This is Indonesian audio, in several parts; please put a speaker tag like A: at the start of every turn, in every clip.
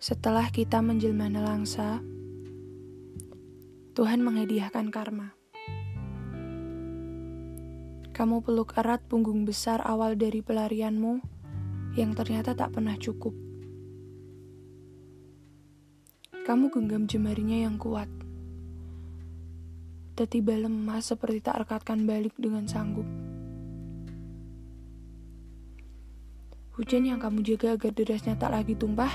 A: Setelah kita menjelma nelangsa, Tuhan menghadiahkan karma. Kamu peluk erat punggung besar awal dari pelarianmu yang ternyata tak pernah cukup. Kamu genggam jemarinya yang kuat. Tiba lemah seperti tak rekatkan balik dengan sanggup. Hujan yang kamu jaga agar derasnya tak lagi tumpah,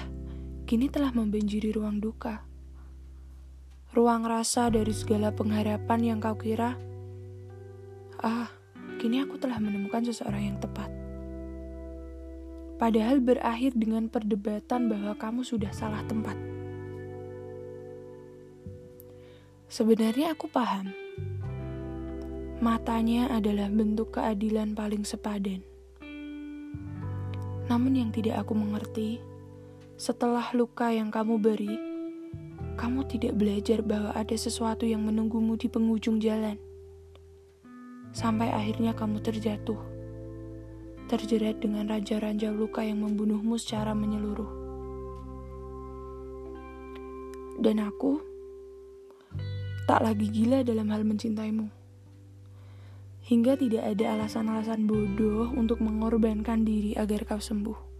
A: kini telah membanjiri ruang duka. Ruang rasa dari segala pengharapan yang kau kira, ah, kini aku telah menemukan seseorang yang tepat. Padahal berakhir dengan perdebatan bahwa kamu sudah salah tempat. Sebenarnya aku paham. Matanya adalah bentuk keadilan paling sepadan. Namun yang tidak aku mengerti, setelah luka yang kamu beri, kamu tidak belajar bahwa ada sesuatu yang menunggumu di penghujung jalan. Sampai akhirnya kamu terjatuh, terjerat dengan raja-raja luka yang membunuhmu secara menyeluruh. Dan aku tak lagi gila dalam hal mencintaimu. Hingga tidak ada alasan-alasan bodoh untuk mengorbankan diri agar kau sembuh.